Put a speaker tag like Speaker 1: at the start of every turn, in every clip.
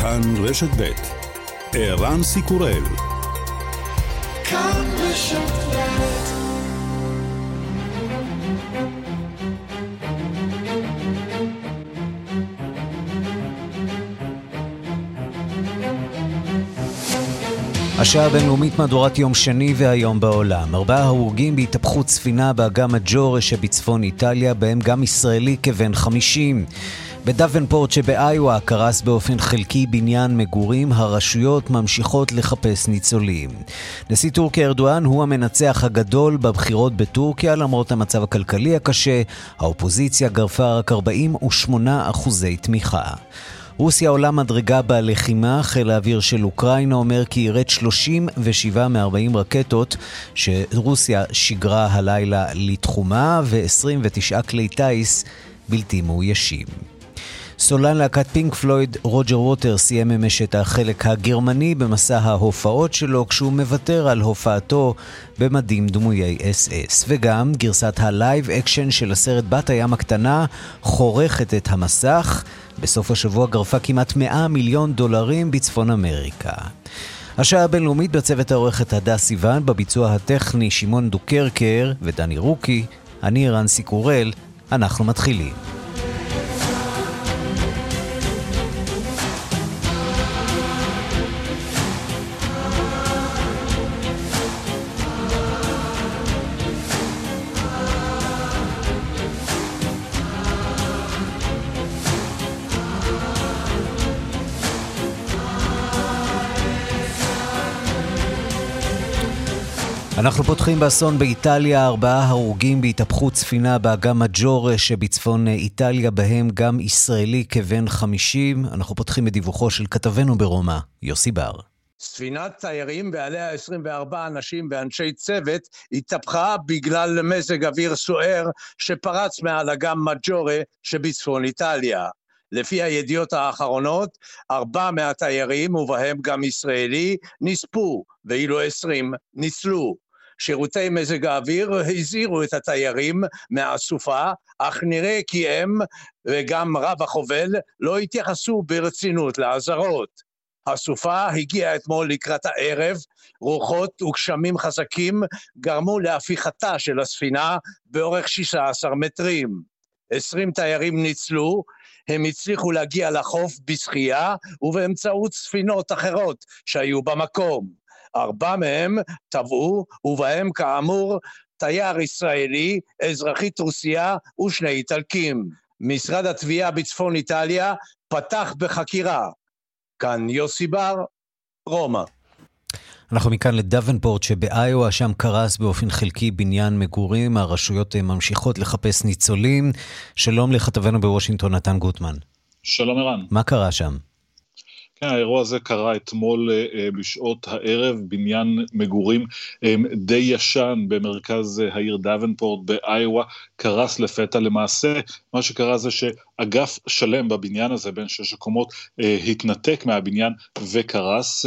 Speaker 1: כאן רשת ב' ערן סיקורל כאן רשת השעה הבינלאומית מהדורת יום שני והיום בעולם. ארבעה הרוגים בהתהפכות ספינה באגם הג'ורה שבצפון איטליה, בהם גם ישראלי כבן חמישים. בדוונפורט שבאיווה קרס באופן חלקי בניין מגורים, הרשויות ממשיכות לחפש ניצולים. נשיא טורקיה ארדואן הוא המנצח הגדול בבחירות בטורקיה למרות המצב הכלכלי הקשה, האופוזיציה גרפה רק 48 אחוזי תמיכה. רוסיה עולה מדרגה בלחימה, חיל האוויר של אוקראינה אומר כי ירד 37 מ-40 רקטות שרוסיה שיגרה הלילה לתחומה ו-29 כלי טיס בלתי מאוישים. סולן להקת פינק פלויד, רוג'ר ווטרס, סיים אמש את החלק הגרמני במסע ההופעות שלו כשהוא מוותר על הופעתו במדים דמויי אס-אס. וגם גרסת ה live action של הסרט בת הים הקטנה חורכת את המסך. בסוף השבוע גרפה כמעט 100 מיליון דולרים בצפון אמריקה. השעה הבינלאומית בצוות העורכת הדס סיוון, בביצוע הטכני שמעון דוקרקר ודני רוקי, אני רנסי קורל, אנחנו מתחילים. אנחנו פותחים באסון באיטליה, ארבעה הרוגים בהתהפכות ספינה באגם מג'ורה שבצפון איטליה, בהם גם ישראלי כבן חמישים. אנחנו פותחים בדיווחו של כתבנו ברומא, יוסי בר.
Speaker 2: ספינת תיירים ועליה 24 אנשים ואנשי צוות התהפכה בגלל מזג אוויר סוער שפרץ מעל אגם מג'ורה שבצפון איטליה. לפי הידיעות האחרונות, ארבע מהתיירים, ובהם גם ישראלי, נספו, ואילו עשרים ניצלו. שירותי מזג האוויר הזהירו את התיירים מהסופה, אך נראה כי הם וגם רב החובל לא התייחסו ברצינות לאזהרות. הסופה הגיעה אתמול לקראת הערב, רוחות וגשמים חזקים גרמו להפיכתה של הספינה באורך 16 מטרים. 20 תיירים ניצלו, הם הצליחו להגיע לחוף בשחייה ובאמצעות ספינות אחרות שהיו במקום. ארבע מהם טבעו, ובהם כאמור תייר ישראלי, אזרחית רוסיה ושני איטלקים. משרד התביעה בצפון איטליה פתח בחקירה. כאן יוסי בר, רומא.
Speaker 1: אנחנו מכאן לדוונפורט שבאיואה, שם קרס באופן חלקי בניין מגורים. הרשויות ממשיכות לחפש ניצולים. שלום לכתבנו בוושינגטון, נתן גוטמן.
Speaker 3: שלום ערן.
Speaker 1: מה קרה שם?
Speaker 3: כן, האירוע הזה קרה אתמול אה, אה, בשעות הערב, בניין מגורים אה, די ישן במרכז העיר דוונפורט באיואה, קרס לפתע. למעשה, מה שקרה זה שאגף שלם בבניין הזה, בין שש הקומות, התנתק מהבניין וקרס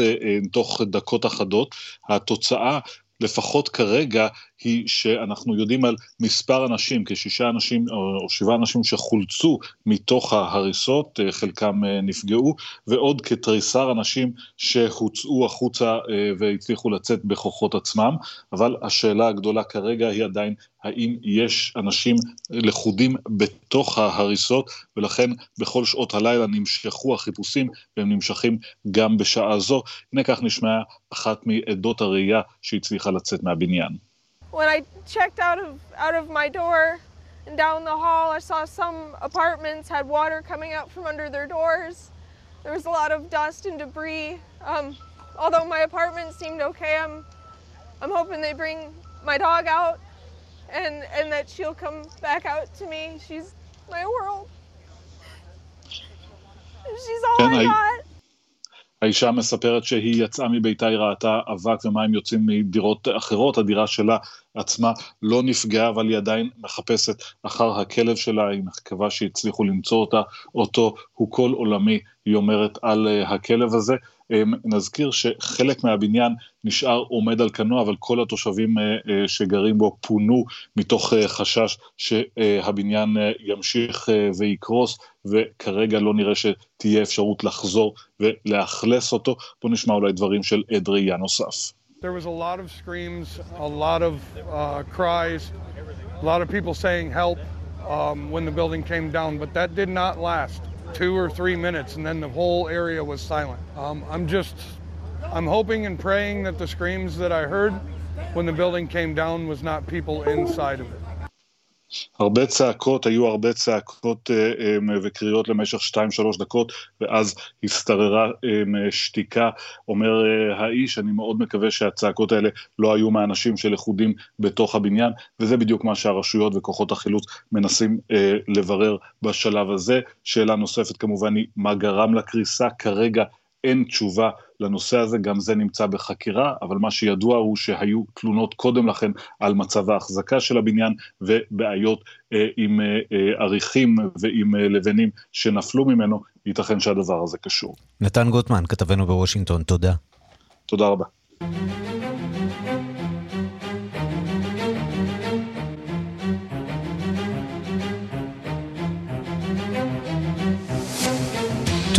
Speaker 3: תוך דקות אחדות. התוצאה לפחות כרגע, היא שאנחנו יודעים על מספר אנשים, כשישה אנשים או שבעה אנשים שחולצו מתוך ההריסות, אה, חלקם אה, נפגעו, ועוד כתריסר אנשים שהוצאו החוצה אה, והצליחו לצאת בכוחות עצמם, אבל השאלה הגדולה כרגע היא עדיין האם יש אנשים לכודים בתוך ההריסות, ולכן בכל שעות הלילה נמשכו החיפושים, והם נמשכים גם בשעה זו. הנה כך נשמעה אחת מעדות הראייה שהצליחה לצאת מהבניין.
Speaker 4: When I checked out of out of my door and down the hall, I saw some apartments had water coming out from under their doors. There was a lot of dust and debris. Um, although my apartment seemed okay, I'm I'm hoping they bring my dog out and and that she'll come back out to me. She's my world. She's all I got.
Speaker 3: האישה מספרת שהיא יצאה מביתה, היא ראתה אבק ומים יוצאים מדירות אחרות, הדירה שלה עצמה לא נפגעה, אבל היא עדיין מחפשת אחר הכלב שלה, היא מקווה שהצליחו למצוא אותה, אותו הוא כל עולמי, היא אומרת על הכלב הזה. נזכיר שחלק מהבניין נשאר עומד על כנו, אבל כל התושבים אה, אה, שגרים בו פונו מתוך אה, חשש שהבניין ימשיך ויקרוס, וכרגע לא נראה שתהיה אפשרות לחזור ולאכלס אותו. בואו נשמע אולי דברים של עד ראייה נוסף. There was a lot of screams, a lot of uh, cries, a lot of people saying help um, when the building came down, but that did not last. Two or three minutes, and then the whole area was silent. Um, I'm just, I'm hoping and praying that the screams that I heard when the building came down was not people inside of it. הרבה צעקות, היו הרבה צעקות אה, אה, וקריאות למשך 2-3 דקות, ואז השתררה אה, שתיקה. אומר האיש, אני מאוד מקווה שהצעקות האלה לא היו מהאנשים של לכודים בתוך הבניין, וזה בדיוק מה שהרשויות וכוחות החילוץ מנסים לברר בשלב הזה. שאלה נוספת כמובן היא, מה גרם לקריסה? כרגע אין תשובה לנושא הזה, גם זה נמצא בחקירה, אבל מה שידוע הוא שהיו תלונות קודם לכן על מצב ההחזקה של הבניין ובעיות אה, עם אה, אה, עריכים ועם אה, לבנים שנפלו ממנו, ייתכן שהדבר הזה קשור.
Speaker 1: נתן גוטמן, כתבנו בוושינגטון, תודה.
Speaker 3: תודה רבה.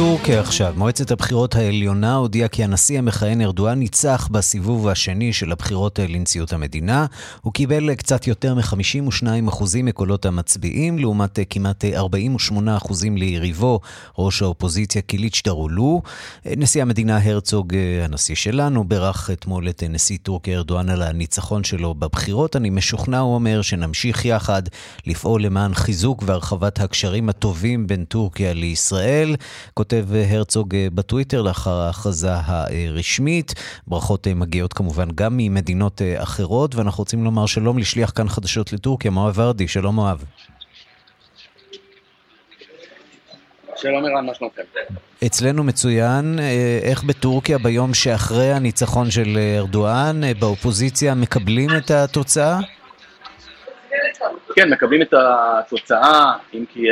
Speaker 1: טורקיה עכשיו. מועצת הבחירות העליונה הודיעה כי הנשיא המכהן ארדואן ניצח בסיבוב השני של הבחירות לנשיאות המדינה. הוא קיבל קצת יותר מ-52% מקולות המצביעים, לעומת כמעט 48% ליריבו, ראש האופוזיציה קיליץ' דרולו. נשיא המדינה הרצוג, הנשיא שלנו, בירך אתמול את נשיא טורקיה ארדואן על הניצחון שלו בבחירות. אני משוכנע, הוא אומר, שנמשיך יחד לפעול למען חיזוק והרחבת הקשרים הטובים בין טורקיה לישראל. כותב הרצוג אה, בטוויטר לאחר ההכרזה הרשמית. ברכות אה, מגיעות כמובן גם ממדינות אה, אחרות, ואנחנו רוצים לומר שלום לשליח כאן חדשות לטורקיה, מואב ורדי, שלום מואב.
Speaker 5: שלום ערן, מה שלומכם?
Speaker 1: אצלנו מצוין, איך בטורקיה ביום שאחרי הניצחון של ארדואן, באופוזיציה מקבלים את התוצאה?
Speaker 5: כן, מקבלים את התוצאה, אם כי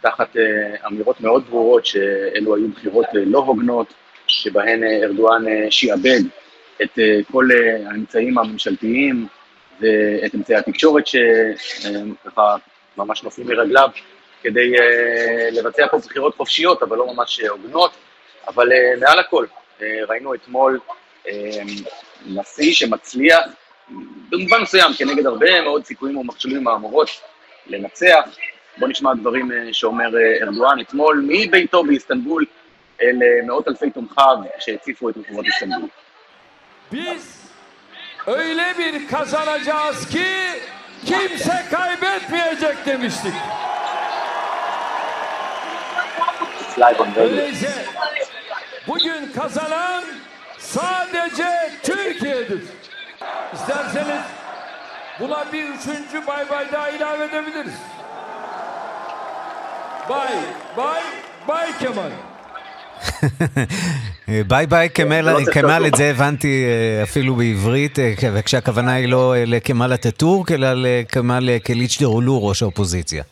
Speaker 5: תחת אה, אמירות מאוד ברורות שאלו היו בחירות אה, לא הוגנות, שבהן אה, ארדואן שיעבד את כל האמצעים הממשלתיים ואת אמצעי התקשורת שככה ממש נופלים מרגליו כדי לבצע פה בחירות חופשיות, אבל לא ממש הוגנות. אבל מעל הכל, ראינו אתמול נשיא שמצליח במובן מסוים, כנגד הרבה מאוד סיכויים ומכשולים ומאמרות, לנצח, בואו nişma דברים שאומר ארדואן אתמול מביתו באיסטנבול אל מאות אלפי תומכיו שהציפו את רחובות איסטנבול.
Speaker 6: Biz öyle bir kazanacağız ki kimse kaybetmeyecek demiştik. Öyleyse bugün kazanan sadece Türkiye'dir. İsterseniz buna bir üçüncü bay bay daha ilave edebiliriz. bye, bye, bye כמאל.
Speaker 1: bye bye כמאל, את זה הבנתי אה, אפילו בעברית, אה, וכשהכוונה היא לא אה, לכמאל אטאטורק, אלא לכמאל קיליצ'דרולו, ראש האופוזיציה.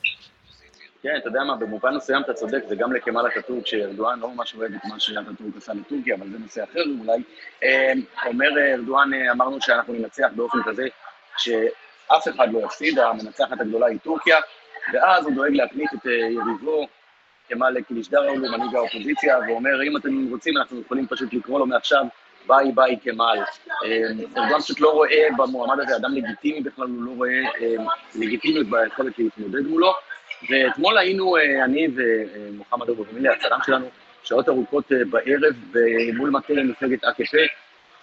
Speaker 5: כן, אתה יודע מה, במובן מסוים אתה צודק, זה גם לכמאל אטאטורק, שארדואן לא ממש אוהב את מה שאטאטורק עשה לטורקיה, אבל זה נושא אחר אולי. אומר ארדואן, אמרנו שאנחנו ננצח באופן כזה שאף אחד לא יפסיד, המנצחת הגדולה היא טורקיה. ואז הוא דואג להקניט את אה, יריבו כמאל קיליצ'דרולו, מנהיג האופוזיציה, ואומר, אם אתם רוצים, אנחנו יכולים פשוט לקרוא לו מעכשיו bye bye כמאל. אה, ארדואן פשוט לא רואה במועמד הזה אדם לגיטימי בכלל, הוא לא רואה אה, לגיטימיות ביכולת להתמודד מולו. ואתמול היינו, אני ומוחמד אבו ומילי, הצלם שלנו, שעות ארוכות בערב מול מטה מפלגת אק"פ,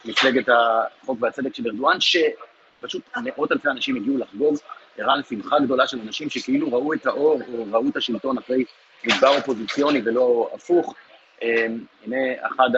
Speaker 5: מפלגת החוק והצדק של ארדואן, שפשוט מאות אלפי אנשים הגיעו לחגוג הראה לשמחה גדולה של אנשים שכאילו ראו את האור או ראו את השלטון אחרי מדבר אופוזיציוני ולא הפוך. הנה אחד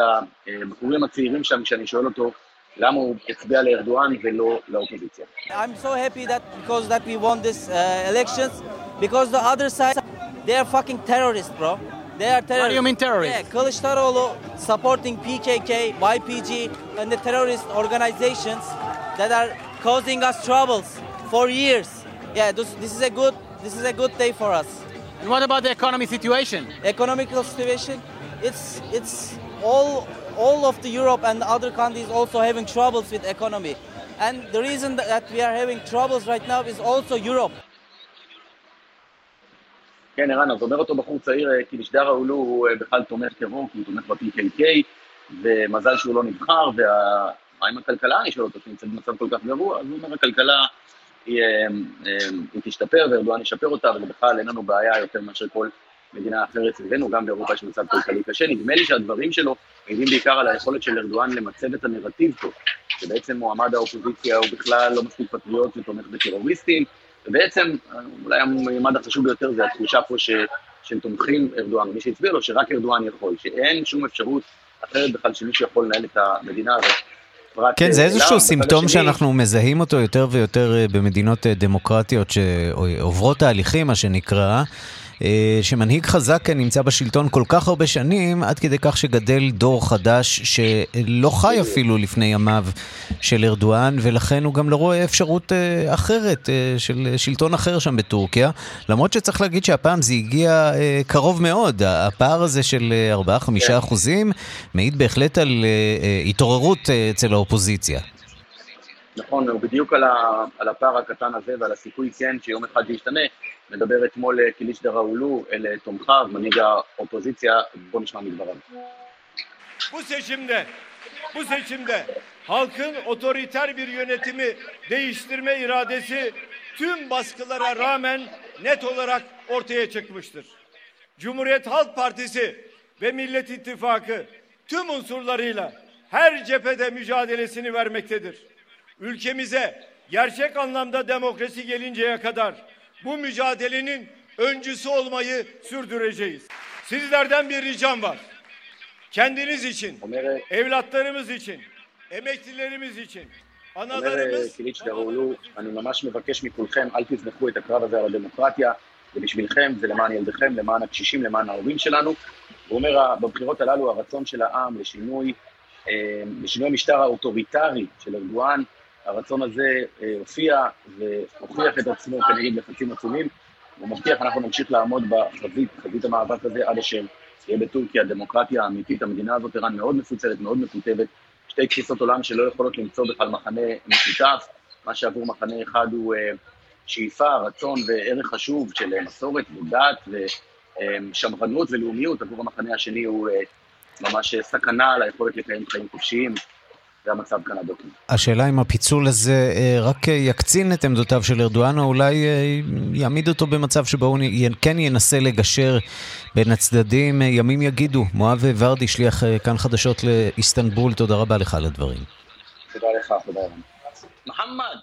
Speaker 5: הבחורים הצעירים שם, כשאני שואל אותו למה הוא הצביע לארדואן ולא לאופוזיציה. I'm so happy that because that we won this uh, elections, because the other side, they are fucking terrorists, bro. They are terrorists. What do you mean terrorists? Yeah, Kılıçdaroğlu supporting PKK, YPG, and the terrorist organizations that are
Speaker 7: causing us troubles for years. Yeah, this, this is a good this is a good day for us.
Speaker 8: And what about the economy situation?
Speaker 7: Economical situation, it's it's all all of the Europe and other countries also having troubles with economy. And the reason that we are having troubles right now is also Europe.
Speaker 5: כן, ערן, אז אומר אותו בחור צעיר, כי משדר ההולו הוא בכלל תומך טרור, כי הוא תומך ב-PKK, ומזל שהוא לא נבחר, ומה עם הכלכלה, אני שואל אותו, שנמצאת במצב כל כך גרוע, אז הוא אומר, הכלכלה היא, היא תשתפר, וארדואן ישפר אותה, ובכלל אין לנו בעיה יותר מאשר כל מדינה אחרת סביבנו, גם באירופה יש מצב כלכלי קשה. נדמה לי שהדברים שלו מעידים בעיקר על היכולת של ארדואן למצב את הנרטיב פה, שבעצם מועמד האופוזיציה הוא בכלל לא מספיק פטריוט ותומך בטרוריסטים, ובעצם אולי הממד החשוב ביותר זה התחושה פה ש, שהם תומכים ארדואן, מי שהצביע לו שרק ארדואן יכול, שאין שום אפשרות אחרת בכלל שמישהו יכול לנהל את המדינה הזאת.
Speaker 1: כן, זה איזשהו סימפטום שאנחנו מזהים אותו יותר ויותר במדינות דמוקרטיות שעוברות תהליכים, מה שנקרא. אה, שמנהיג חזק נמצא בשלטון כל כך הרבה שנים, עד כדי כך שגדל דור חדש שלא חי אפילו לפני ימיו של ארדואן, ולכן הוא גם לא רואה אפשרות אה, אחרת אה, של שלטון אחר שם בטורקיה. למרות שצריך להגיד שהפעם זה הגיע קרוב מאוד. הפער הזה של 4-5 כן. אחוזים מעיד בהחלט על התעוררות אצל האופוזיציה.
Speaker 5: נכון, הוא בדיוק על, ה, על הפער הקטן הזה ועל הסיכוי כן שיום אחד זה ישתנה. מדבר אתמול קיליש דראולו אל תומכיו, מנהיג האופוזיציה, בוא nişman מדבריו.
Speaker 6: Bu seçimde, bu seçimde halkın otoriter bir yönetimi değiştirme iradesi tüm baskılara rağmen net olarak ortaya çıkmıştır. Cumhuriyet Halk Partisi ve Millet İttifakı tüm unsurlarıyla her cephede mücadelesini vermektedir. Ülkemize gerçek anlamda demokrasi gelinceye kadar bu mücadelenin öncüsü olmayı sürdüreceğiz. Sizlerden bir ricam var. Kendiniz için, evlatlarımız için, emeklilerimiz için,
Speaker 5: אומר קיליץ' דראולו, אני ממש מבקש מכולכם, אל תזנחו את הקרב הזה על הדמוקרטיה, זה בשבילכם, זה למען ילדיכם, למען הקשישים, למען ההורים שלנו. הוא אומר, בבחירות הללו הרצון של העם לשינוי, לשינוי המשטר האוטוריטרי של ארדואן, הרצון הזה הופיע והוכיח את עצמו כנגד לחצים עצומים. הוא מבטיח, אנחנו נמשיך לעמוד בחזית, חזית המאבק הזה, עד אשר תהיה בטורקיה דמוקרטיה אמיתית. המדינה הזאת, ערן, מאוד מפוצלת, מאוד מקוטבת. שתי תפיסות עולם שלא יכולות למצוא בכלל מכנה משותף. מה שעבור מחנה אחד הוא שאיפה, רצון וערך חשוב של מסורת ודת ושמרנות ולאומיות, עבור המחנה השני הוא ממש סכנה על היכולת לקיים חיים חופשיים. זה המצב כאן הבוקר.
Speaker 1: השאלה אם הפיצול הזה אה, רק יקצין את עמדותיו של ארדואן, או אולי אה, יעמיד אותו במצב שבו הוא כן ינסה לגשר בין הצדדים. אה, ימים יגידו. מואב ורדי, שליח כאן חדשות לאיסטנבול, תודה רבה לך על הדברים.
Speaker 5: תודה לך, תודה רבה. מחמד!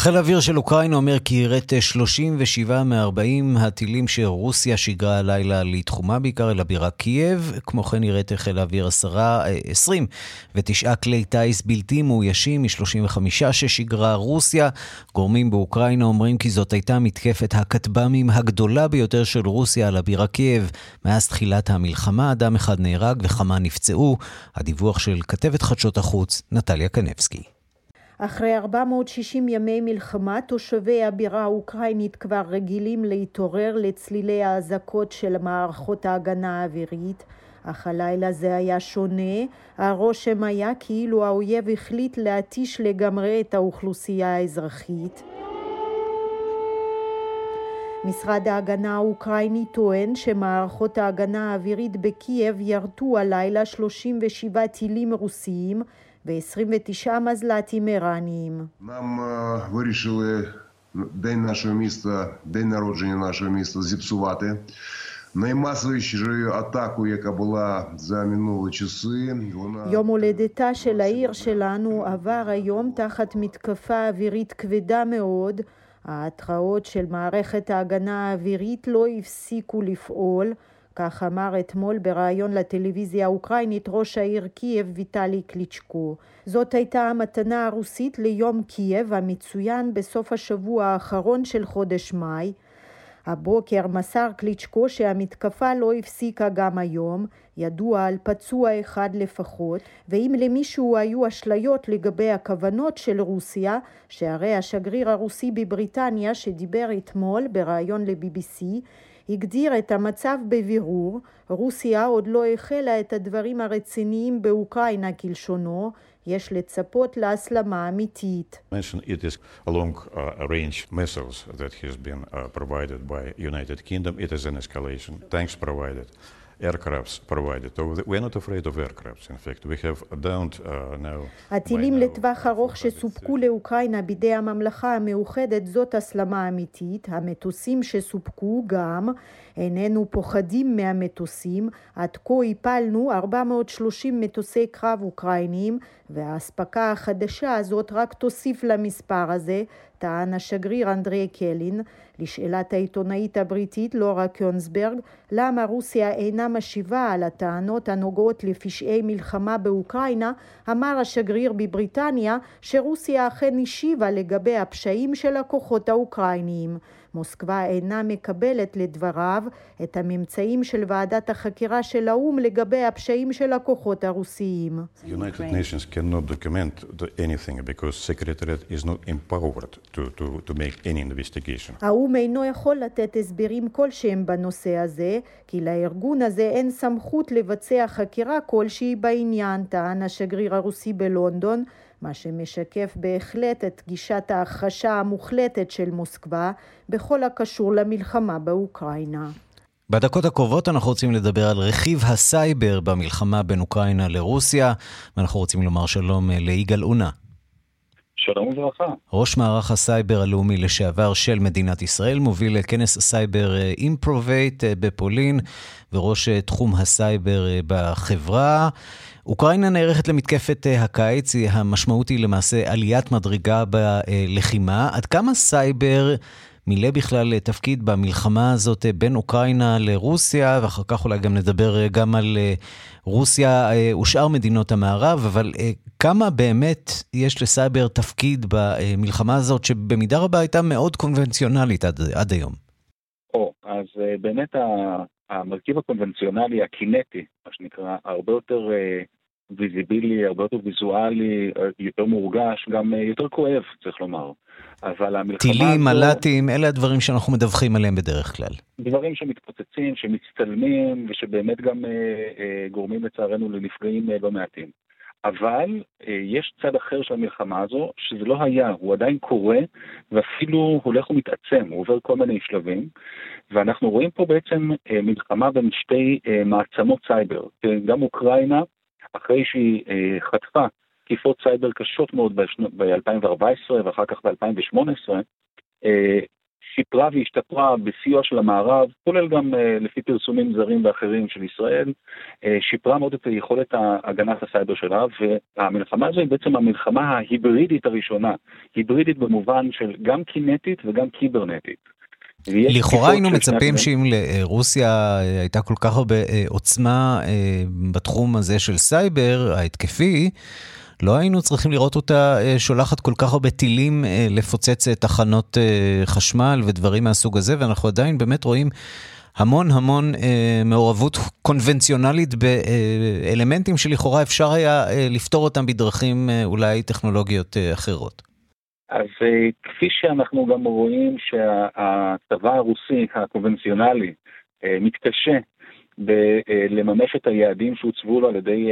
Speaker 1: חיל האוויר של אוקראינה אומר כי יירט 37 מ-40 הטילים שרוסיה שיגרה הלילה לתחומה, בעיקר אל הבירה קייב. כמו כן יירט חיל האוויר 10, 29 כלי טיס בלתי מאוישים מ-35 ששיגרה רוסיה. גורמים באוקראינה אומרים כי זאת הייתה מתקפת הכטב"מים הגדולה ביותר של רוסיה על הבירה קייב. מאז תחילת המלחמה אדם אחד נהרג וכמה נפצעו. הדיווח של כתבת חדשות החוץ, נטליה קנבסקי.
Speaker 9: אחרי 460 ימי מלחמה, תושבי הבירה האוקראינית כבר רגילים להתעורר לצלילי האזעקות של מערכות ההגנה האווירית, אך הלילה זה היה שונה. הרושם היה כאילו האויב החליט להתיש לגמרי את האוכלוסייה האזרחית. משרד ההגנה האוקראיני טוען שמערכות ההגנה האווירית בקייב ירתו הלילה 37 טילים רוסיים ו-29 מזל"טים іраніїм.
Speaker 10: Нам вирішили день нашого міста, день народження нашого міста зіпсувати. Наймасовішою атакою, яка була за минулі часи,
Speaker 9: вона... יום הולדתה של העיר שלנו עבר היום תחת מתקפה אווירית כבדה מאוד. ההתראות של מערכת ההגנה האווירית לא הפסיקו לפעול. כך אמר אתמול בריאיון לטלוויזיה האוקראינית ראש העיר קייב ויטלי קליצ'קו. זאת הייתה המתנה הרוסית ליום קייב המצוין בסוף השבוע האחרון של חודש מאי. הבוקר מסר קליצ'קו שהמתקפה לא הפסיקה גם היום, ידוע על פצוע אחד לפחות, ואם למישהו היו אשליות לגבי הכוונות של רוסיה, שהרי השגריר הרוסי בבריטניה שדיבר אתמול בריאיון ל-BBC, הגדיר את המצב בבירור, רוסיה עוד לא החלה את הדברים הרציניים באוקראינה כלשונו, יש לצפות להסלמה אמיתית.
Speaker 11: It is along uh, range missiles that has been uh, provided by United Kingdom. It is an escalation. Thanks provided. Aircrafts provided. So we're not afraid of aircrafts, in fact. We have don't uh, now...
Speaker 9: הטילים לטווח ארוך שסופקו לאוקראינה בידי הממלכה המאוחדת זאת הסלמה אמיתית. המטוסים שסופקו גם, איננו פוחדים מהמטוסים. עד כה הפלנו 430 מטוסי קרב אוקראיניים, והאספקה החדשה הזאת רק תוסיף למספר הזה, טען השגריר אנדרי קלין. לשאלת העיתונאית הבריטית לורה קיונסברג, למה רוסיה אינה משיבה על הטענות הנוגעות לפשעי מלחמה באוקראינה, אמר השגריר בבריטניה שרוסיה אכן השיבה לגבי הפשעים של הכוחות האוקראיניים. מוסקבה אינה מקבלת לדבריו את הממצאים של ועדת החקירה של האו"ם לגבי הפשעים של הכוחות הרוסיים.
Speaker 11: United Nations cannot document anything because Secretariat is not empowered to, to, to make any investigation.
Speaker 9: האו"ם אינו יכול לתת הסברים כלשהם בנושא הזה, כי לארגון הזה אין סמכות לבצע חקירה כלשהי בעניין, טען השגריר הרוסי בלונדון. מה שמשקף בהחלט את גישת ההכחשה המוחלטת של מוסקבה בכל הקשור למלחמה באוקראינה.
Speaker 1: בדקות הקרובות אנחנו רוצים לדבר על רכיב הסייבר במלחמה בין אוקראינה לרוסיה, ואנחנו רוצים לומר שלום ליגאל אונה.
Speaker 12: שלום וברכה.
Speaker 1: ראש מערך הסייבר הלאומי לשעבר של מדינת ישראל, מוביל כנס הסייבר Improvate בפולין, וראש תחום הסייבר בחברה. אוקראינה נערכת למתקפת הקיץ, המשמעות היא למעשה עליית מדרגה בלחימה. עד כמה סייבר מילא בכלל תפקיד במלחמה הזאת בין אוקראינה לרוסיה, ואחר כך אולי גם נדבר גם על רוסיה ושאר מדינות המערב, אבל כמה באמת יש לסייבר תפקיד במלחמה הזאת, שבמידה רבה הייתה מאוד קונבנציונלית עד, עד היום?
Speaker 12: או, אז באמת המרכיב הקונבנציונלי, הקינטי, מה שנקרא, הרבה יותר ויזיבילי, הרבה יותר ויזואלי, יותר מורגש, גם יותר כואב, צריך לומר. אבל המלחמה...
Speaker 1: טילים, מל"טים, אלה הדברים שאנחנו מדווחים עליהם בדרך כלל.
Speaker 12: דברים שמתפוצצים, שמצטלמים, ושבאמת גם אה, אה, גורמים לצערנו לנפגעים אה, לא מעטים. אבל אה, יש צד אחר של המלחמה הזו, שזה לא היה, הוא עדיין קורה, ואפילו הולך ומתעצם, הוא עובר כל מיני שלבים, ואנחנו רואים פה בעצם אה, מלחמה בין שתי אה, מעצמות סייבר, גם אוקראינה, אחרי שהיא אה, חטפה תקיפות סייבר קשות מאוד ב-2014 ואחר כך ב-2018, אה, שיפרה והשתפרה בסיוע של המערב, כולל גם אה, לפי פרסומים זרים ואחרים של ישראל, אה, שיפרה מאוד את יכולת הגנת הסייבר שלה, והמלחמה הזו היא בעצם המלחמה ההיברידית הראשונה, היברידית במובן של גם קינטית וגם קיברנטית.
Speaker 1: לכאורה היינו מצפים שאם לרוסיה הייתה כל כך הרבה עוצמה בתחום הזה של סייבר ההתקפי, לא היינו צריכים לראות אותה שולחת כל כך הרבה טילים לפוצץ תחנות חשמל ודברים מהסוג הזה, ואנחנו עדיין באמת רואים המון המון מעורבות קונבנציונלית באלמנטים שלכאורה אפשר היה לפתור אותם בדרכים אולי טכנולוגיות אחרות.
Speaker 12: אז כפי שאנחנו גם רואים שהצבא הרוסי הקונבנציונלי מתקשה לממש את היעדים שהוצבו לו על ידי,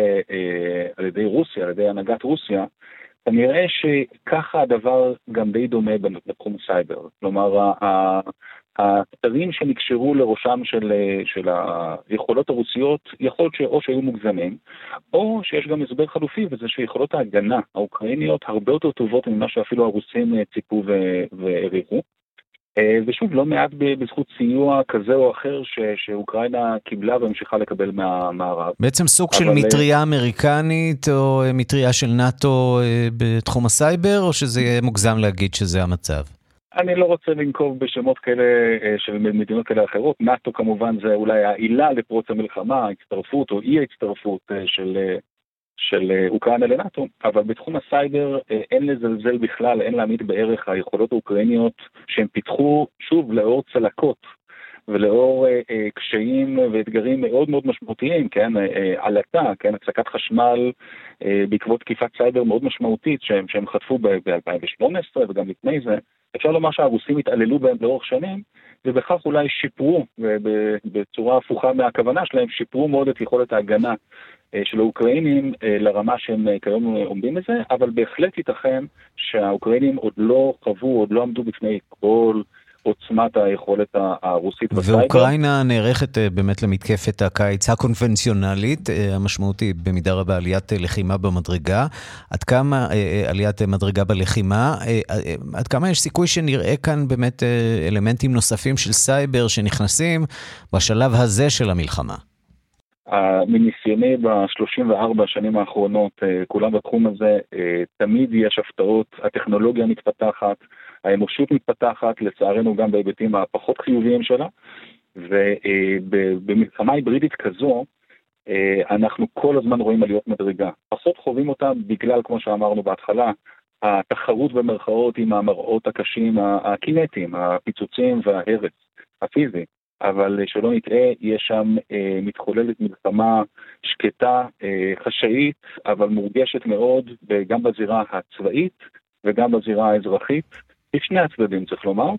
Speaker 12: על ידי רוסיה, על ידי הנהגת רוסיה, כנראה שככה הדבר גם די דומה בתחום הסייבר. כלומר, הכתרים שנקשרו לראשם של, של היכולות הרוסיות, יכול להיות שאו שהיו מוגזמים, או שיש גם הסבר חלופי, וזה שיכולות ההגנה האוקראיניות הרבה יותר טובות ממה שאפילו הרוסים ציפו והעריכו. ושוב, לא מעט בזכות סיוע כזה או אחר ש, שאוקראינה קיבלה והמשיכה לקבל מהמערב.
Speaker 1: בעצם סוג של מטריה אמריקנית או מטריה של נאט"ו בתחום הסייבר, או שזה יהיה מוגזם להגיד שזה המצב?
Speaker 12: אני לא רוצה לנקוב בשמות כאלה של מדינות כאלה אחרות. נאט"ו כמובן זה אולי העילה לפרוץ המלחמה, ההצטרפות או אי ההצטרפות של, של אוקראינה לנאט"ו, אבל בתחום הסייבר אין לזלזל בכלל, אין להעמיד בערך היכולות האוקראיניות שהם פיתחו, שוב, לאור צלקות ולאור אה, אה, קשיים ואתגרים מאוד מאוד משמעותיים, כן, אה, אה, עלטה, כן, הפסקת חשמל אה, בעקבות תקיפת סייבר מאוד משמעותית שהם, שהם חטפו ב-2018 וגם לפני זה, אפשר לומר שהרוסים התעללו בהם לאורך שנים, ובכך אולי שיפרו, בצורה הפוכה מהכוונה שלהם, שיפרו מאוד את יכולת ההגנה אה, של האוקראינים אה, לרמה שהם אה, כיום עומדים בזה, אבל בהחלט ייתכן שהאוקראינים עוד לא חוו, עוד לא עמדו בפני כל עוצמת היכולת הרוסית
Speaker 1: בסייבר. ואוקראינה נערכת אה, באמת למתקפת הקיץ הקונבנציונלית, אה, המשמעותי במידה רבה עליית אה, לחימה במדרגה. עד כמה עליית מדרגה בלחימה, עד כמה יש סיכוי שנראה כאן באמת אלמנטים נוספים של סייבר שנכנסים בשלב הזה של המלחמה?
Speaker 12: מניסיוני ב-34 השנים האחרונות, כולם בתחום הזה, תמיד יש הפתעות, הטכנולוגיה מתפתחת, האנושות מתפתחת, לצערנו גם בהיבטים הפחות חיוביים שלה, ובמלחמה היברידית כזו, אה, אנחנו כל הזמן רואים עליות מדרגה. פחות חווים אותה בגלל, כמו שאמרנו בהתחלה, התחרות במרכאות עם המראות הקשים, הקינטיים, הפיצוצים וההרס הפיזי. אבל שלא נטעה, יש שם אה, מתחוללת מלחמה שקטה, אה, חשאית, אבל מורגשת מאוד, גם בזירה הצבאית וגם בזירה האזרחית. לשני הצדדים צריך לומר,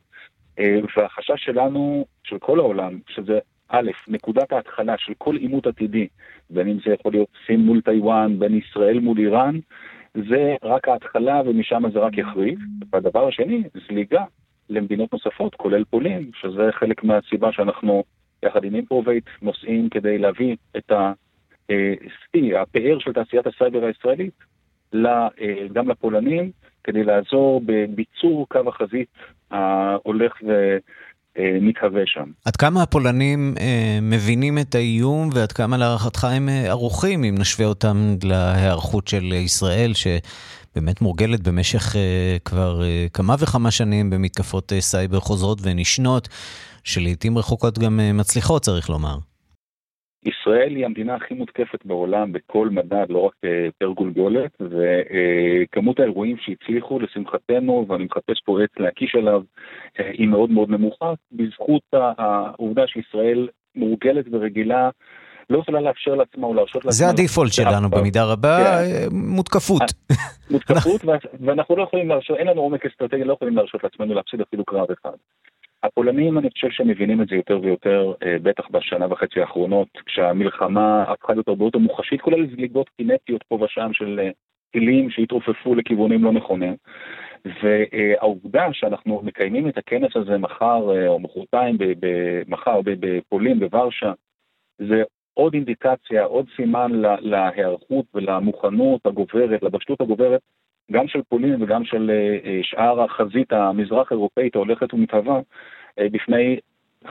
Speaker 12: אה, והחשש שלנו, של כל העולם, שזה א', נקודת ההתחלה של כל עימות עתידי, בין אם זה יכול להיות סין מול טיוואן, בין ישראל מול איראן, זה רק ההתחלה ומשם זה רק יחריף. והדבר השני, זליגה למדינות נוספות, כולל פולין, שזה חלק מהסיבה שאנחנו, יחד עם Improvate, נוסעים כדי להביא את השיא, הפאר של תעשיית הסייבר הישראלית, אה, גם לפולנים, כדי לעזור בביצור קו החזית ההולך ומתהווה שם.
Speaker 1: עד כמה הפולנים אה, מבינים את האיום ועד כמה להערכתך הם אה, ערוכים, אם נשווה אותם להיערכות של ישראל, שבאמת מורגלת במשך אה, כבר אה, כמה וכמה שנים במתקפות אה, סייבר חוזרות ונשנות, שלעיתים רחוקות גם אה, מצליחות, צריך לומר.
Speaker 12: ישראל היא המדינה הכי מותקפת בעולם בכל מדד, לא רק אה, פר גולגולת, וכמות האירועים שהצליחו, לשמחתנו, ואני מחפש פה עץ להקיש עליו, אה, היא מאוד מאוד נמוכה, בזכות העובדה שישראל מורגלת ורגילה. לא יכולה לאפשר לעצמה או להרשות לעצמה...
Speaker 1: זה הדיפולט שלנו במידה רבה, כן. אה, מותקפות.
Speaker 12: מותקפות, ואנחנו לא יכולים להרשות, אין לנו עומק אסטרטגי, לא יכולים להרשות לעצמנו להפסיד אפילו קרב אחד. הפולנים, אני חושב שהם מבינים את זה יותר ויותר, אה, בטח בשנה וחצי האחרונות, כשהמלחמה הפכה להיות הרבה יותר מוחשית, כולל זליגות קינטיות פה ושם של אה, טילים שהתעופפו לכיוונים לא נכונים. והעובדה שאנחנו מקיימים את הכנס הזה מחר אה, או מחרתיים, מחר בפולין, בוורשה, זה עוד אינדיקציה, עוד סימן להיערכות ולמוכנות הגוברת, לבשלות הגוברת, גם של פולין וגם של שאר החזית המזרח אירופאית ההולכת ומתהווה, אה, בפני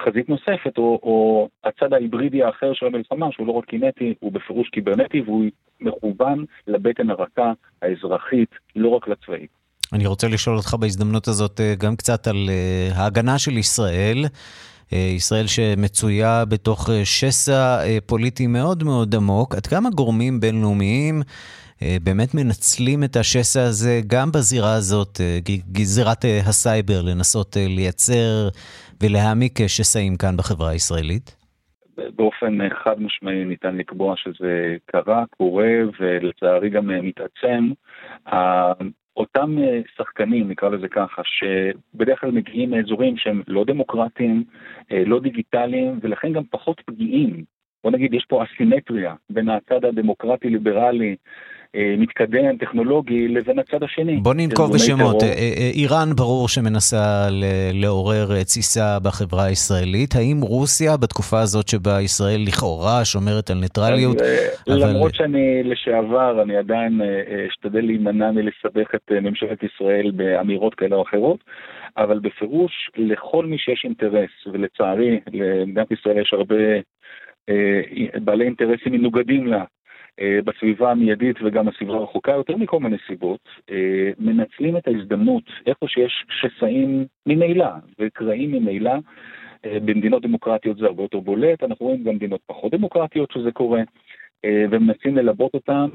Speaker 12: חזית נוספת, או, או הצד ההיברידי האחר של המלחמה, שהוא לא רק קינטי, הוא בפירוש קיברנטי, והוא מכוון לבטן הרכה האזרחית, לא רק לצבאית.
Speaker 1: אני רוצה לשאול אותך בהזדמנות הזאת אה, גם קצת על אה, ההגנה של ישראל. ישראל שמצויה בתוך שסע פוליטי מאוד מאוד עמוק, עד כמה גורמים בינלאומיים אה, באמת מנצלים את השסע הזה גם בזירה הזאת, אה, גזירת אה, הסייבר, לנסות לייצר ולהעמיק שסעים כאן בחברה הישראלית?
Speaker 12: באופן חד משמעי ניתן לקבוע שזה קרה, קורה ולצערי גם מתעצם. אותם שחקנים, נקרא לזה ככה, שבדרך כלל מגיעים מאזורים שהם לא דמוקרטיים, לא דיגיטליים, ולכן גם פחות פגיעים. בוא נגיד, יש פה אסימטריה בין הצד הדמוקרטי-ליברלי אה, מתקדם, טכנולוגי, לבין הצד השני.
Speaker 1: בוא ננקוב בשמות. אה, אה, איראן ברור שמנסה לעורר תסיסה בחברה הישראלית. האם רוסיה, בתקופה הזאת שבה ישראל לכאורה שומרת על ניטרליות,
Speaker 12: אבל... למרות שאני לשעבר, אני עדיין אשתדל להימנע מלסבך את ממשלת ישראל באמירות כאלה או אחרות, אבל בפירוש, לכל מי שיש אינטרס, ולצערי, למדינת ישראל יש הרבה בעלי אינטרסים מנוגדים לה, אה, בסביבה המיידית וגם הסביבה הרחוקה, יותר מכל מיני סיבות, אה, מנצלים את ההזדמנות איפה שיש שסעים ממילא וקרעים ממילא. אה, במדינות דמוקרטיות זה הרבה יותר בולט, אנחנו רואים גם במדינות פחות דמוקרטיות שזה קורה. ומנסים ללבות אותם,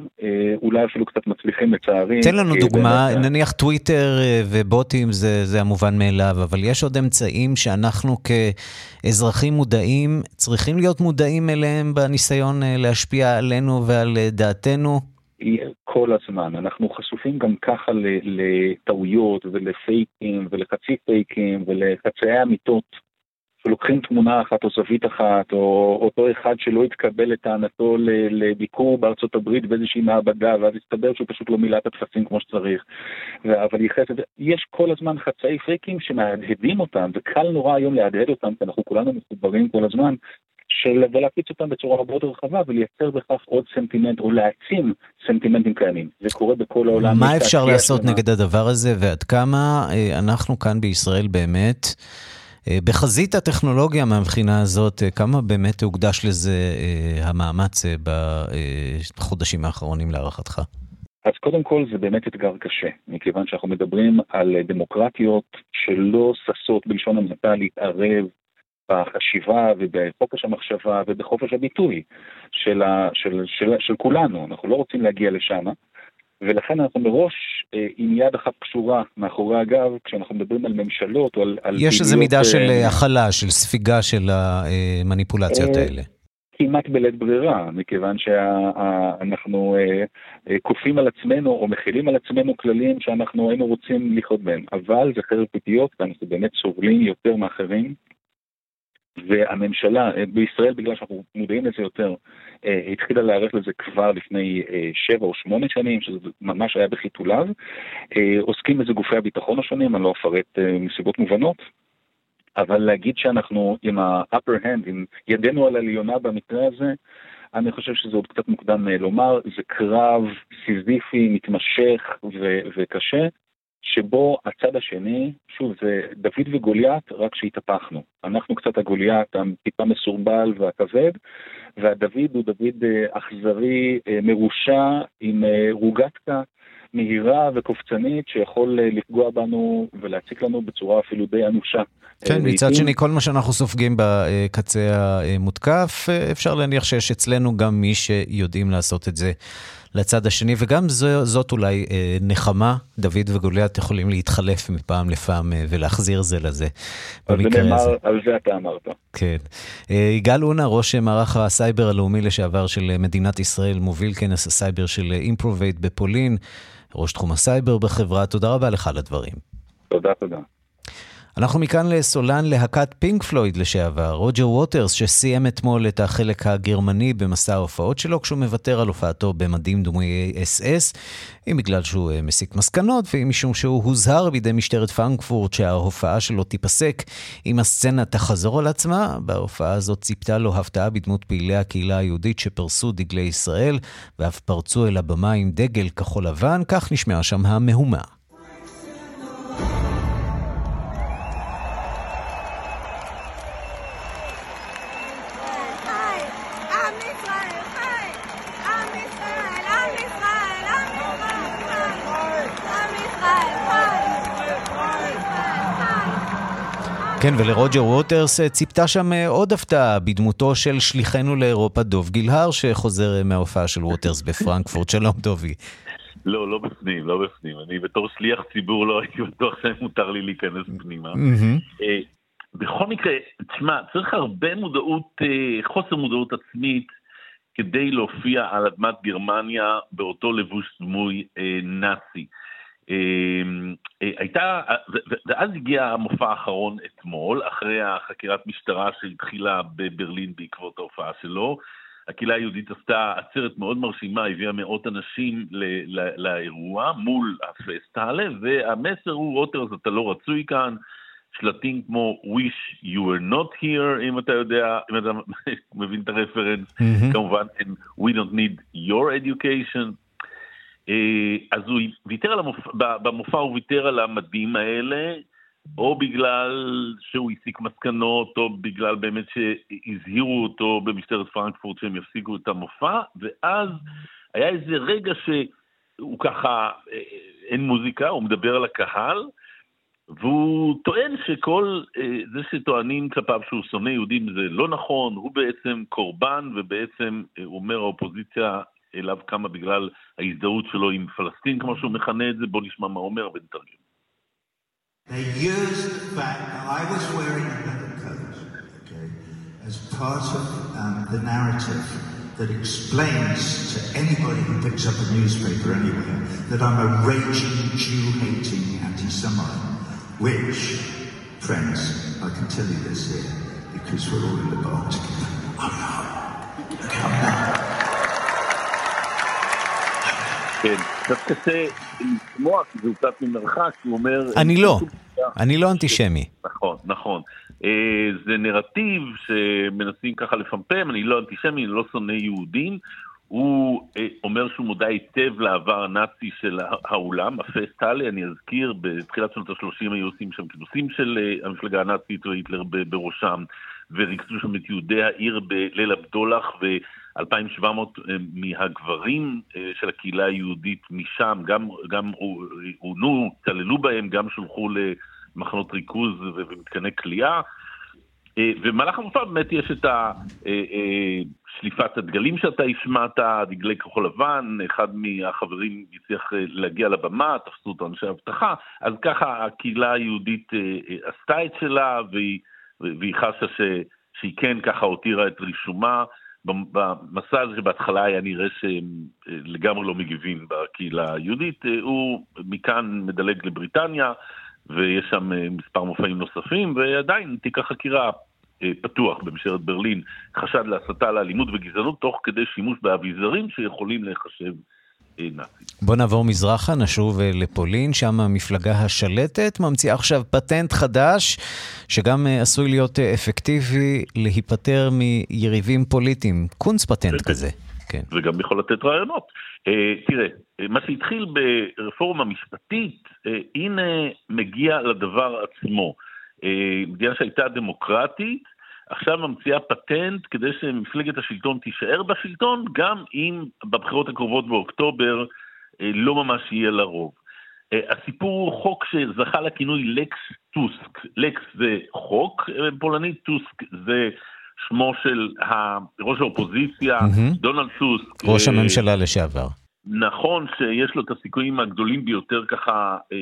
Speaker 12: אולי אפילו קצת מצליחים לצערי.
Speaker 1: תן לנו דוגמה, נניח טוויטר ובוטים זה, זה המובן מאליו, אבל יש עוד אמצעים שאנחנו כאזרחים מודעים, צריכים להיות מודעים אליהם בניסיון להשפיע עלינו ועל דעתנו?
Speaker 12: כל הזמן. אנחנו חשופים גם ככה לטעויות ולפייקים ולחצי פייקים ולחצאי אמיתות ולוקחים תמונה אחת או זווית אחת, או אותו אחד שלא התקבל לטענתו לביקור בארצות הברית באיזושהי מעבדה, ואז הסתבר שהוא פשוט לא מילא את הטפסים כמו שצריך. אבל. יש כל הזמן חצאי פריקים שמהדהדים אותם, וקל נורא היום להדהד אותם, כי אנחנו כולנו מחוברים כל הזמן. של, ולהפיץ אותם בצורה הרבה יותר רחבה ולייצר בכך עוד סנטימנט או להעצים סנטימנטים קיימים. זה קורה בכל העולם.
Speaker 1: מה אפשר לעשות שמה. נגד הדבר הזה ועד כמה אה, אנחנו כאן בישראל באמת בחזית הטכנולוגיה מהבחינה הזאת, אה, כמה באמת הוקדש לזה אה, המאמץ בחודשים האחרונים להערכתך?
Speaker 12: אז קודם כל זה באמת אתגר קשה, מכיוון שאנחנו מדברים על דמוקרטיות שלא ששות בלשון המעטה להתערב בחשיבה ובחופש המחשבה ובחופש הביטוי של, ה, של, של, של כולנו, אנחנו לא רוצים להגיע לשם. ולכן אנחנו מראש אה, עם יד אחת קשורה מאחורי הגב, כשאנחנו מדברים על ממשלות או על... על
Speaker 1: יש איזו מידה אה, של הכלה, של ספיגה של המניפולציות אה, האלה.
Speaker 12: כמעט בלית ברירה, מכיוון שאנחנו כופים על עצמנו או מכילים על עצמנו כללים שאנחנו היינו רוצים לחיות בהם. אבל זה חרב פיתיות ואנחנו באמת סובלים יותר מאחרים. והממשלה בישראל, בגלל שאנחנו מודעים לזה יותר, אה, התחילה להיערך לזה כבר לפני אה, שבע או שמונה שנים, שזה ממש היה בחיתוליו. אה, עוסקים בזה גופי הביטחון השונים, אני לא אפרט מסיבות מובנות. אבל להגיד שאנחנו עם ה-upper hand, עם ידנו על עליונה במקרה הזה, אני חושב שזה עוד קצת מוקדם לומר, זה קרב סיזיפי, מתמשך ו- וקשה, שבו הצד השני, שוב, זה דוד וגוליית, רק שהתהפכנו. אנחנו קצת הגוליית הטיפה מסורבל והכבד, והדוד הוא דוד אה, אכזרי, אה, מרושע, עם אה, רוגטקה מהירה וקופצנית, שיכול לפגוע בנו ולהציק לנו בצורה אפילו די אנושה.
Speaker 1: כן, מצד שני, כל מה שאנחנו סופגים בקצה המותקף, אפשר להניח שיש אצלנו גם מי שיודעים לעשות את זה לצד השני, וגם זו, זאת אולי אה, נחמה, דוד וגוליית יכולים להתחלף מפעם לפעם אה, ולהחזיר זה לזה, במקרה נאמר, הזה.
Speaker 12: על זה אתה אמרת.
Speaker 1: כן. אה, יגאל אונה, ראש מערך הסייבר הלאומי לשעבר של מדינת ישראל, מוביל כנס הסייבר של Improvate בפולין, ראש תחום הסייבר בחברה, תודה רבה לך על הדברים.
Speaker 12: תודה, תודה.
Speaker 1: אנחנו מכאן לסולן להקת פינק פלויד לשעבר, רוג'ר ווטרס, שסיים אתמול את החלק הגרמני במסע ההופעות שלו, כשהוא מוותר על הופעתו במדים דמויי אס-אס, אם בגלל שהוא אה, מסיק מסקנות, ואם משום שהוא הוזהר בידי משטרת פרנקפורט שההופעה שלו תיפסק אם הסצנה תחזור על עצמה. בהופעה הזאת ציפתה לו הפתעה בדמות פעילי הקהילה היהודית שפרסו דגלי ישראל, ואף פרצו אל הבמה עם דגל כחול לבן, כך נשמעה שם המהומה. כן, ולרוג'ר ווטרס אה, ציפתה שם אה, עוד הפתעה בדמותו של שליחנו לאירופה דוב גילהר, שחוזר אה, מההופעה של ווטרס בפרנקפורט. שלום דובי.
Speaker 13: לא, לא בפנים, לא בפנים. אני בתור שליח ציבור לא הייתי בטוח שמותר לי להיכנס פנימה. בכל מקרה, תשמע, צריך הרבה מודעות, חוסר מודעות עצמית כדי להופיע על אדמת גרמניה באותו לבוש דמוי נאצי. אמ, אה, הייתה, ואז הגיע המופע האחרון אתמול, אחרי החקירת משטרה שהתחילה בברלין בעקבות ההופעה שלו. הקהילה היהודית עשתה עצרת מאוד מרשימה, הביאה מאות אנשים לאירוע מול הפסטהלה, והמסר הוא, רוטרס, אתה לא רצוי כאן, שלטים כמו wish you were not here, אם אתה יודע, אם אתה מבין את הרפרנס, mm-hmm. כמובן, we don't need your education. אה, אז הוא ויתר על המופע, במופע הוא ויתר על המדים האלה, או בגלל שהוא הסיק מסקנות, או בגלל באמת שהזהירו אותו במשטרת פרנקפורט שהם יפסיקו את המופע, ואז היה איזה רגע שהוא ככה, אין מוזיקה, הוא מדבר על הקהל, והוא טוען שכל אה, זה שטוענים כלפיו שהוא שונא יהודים זה לא נכון, הוא בעצם קורבן, ובעצם, אה, הוא אומר, האופוזיציה אליו קמה בגלל ההזדהות שלו עם פלסטין, כמו שהוא מכנה את זה, בואו נשמע מה הוא אומר ונתרגם. They used the fact that I was wearing a leather coat, okay, as part of um, the narrative that explains to anybody who picks up a newspaper anywhere that I'm a raging Jew-hating anti-Semite. Which, friends, I can tell you this here, because we're all in the boat together. Oh no, come now. כן, קצת קשה לשמוע, כי זהו קצת ממרחק, הוא אומר...
Speaker 1: אני לא, אני לא אנטישמי.
Speaker 13: נכון, נכון. אה, זה נרטיב שמנסים ככה לפמפם, אני לא אנטישמי, אני לא שונא יהודים. הוא אה, אומר שהוא מודע היטב לעבר הנאצי של העולם, הפסטלי, אני אזכיר, בתחילת שנות ה-30 היו עושים שם כינוסים של אה, המפלגה הנאצית והיטלר בראשם, וריכזו שם את יהודי העיר בליל הבדולח, ו... 2,700 אה, מהגברים אה, של הקהילה היהודית משם גם, גם עונו, התעללו בהם, גם שולחו למחנות ריכוז ומתקני כליאה. אה, ובמהלך המופע באמת יש את שליפת הדגלים שאתה השמעת, דגלי כחול לבן, אחד מהחברים הצליח להגיע לבמה, תפסו אותו אנשי אבטחה, אז ככה הקהילה היהודית עשתה את שלה והיא, והיא חשה ש, שהיא כן ככה הותירה את רישומה במסע הזה שבהתחלה היה נראה שהם לגמרי לא מגיבים בקהילה היהודית, הוא מכאן מדלג לבריטניה, ויש שם מספר מופעים נוספים, ועדיין תיק החקירה אה, פתוח במשטרת ברלין חשד להסתה לאלימות וגזענות תוך כדי שימוש באביזרים שיכולים להיחשב אה, נאצים.
Speaker 1: בוא נעבור מזרחה, נשוב אה, לפולין, שם המפלגה השלטת ממציאה עכשיו פטנט חדש, שגם עשוי להיות אפקטיבי להיפטר מיריבים פוליטיים. קונץ פטנט כזה.
Speaker 13: כן. וגם יכול לתת רעיונות. תראה, מה שהתחיל ברפורמה משפטית, הנה מגיע לדבר עצמו. מדינה שהייתה דמוקרטית, עכשיו ממציאה פטנט כדי שמפלגת השלטון תישאר בשלטון, גם אם בבחירות הקרובות באוקטובר אה, לא ממש יהיה לה רוב. אה, הסיפור הוא חוק שזכה לכינוי לקס טוסק. לקס זה חוק אה, פולנית, טוסק זה שמו של ראש האופוזיציה, mm-hmm. דונלד טוסק.
Speaker 1: ראש הממשלה לשעבר.
Speaker 13: נכון שיש לו את הסיכויים הגדולים ביותר ככה, אה,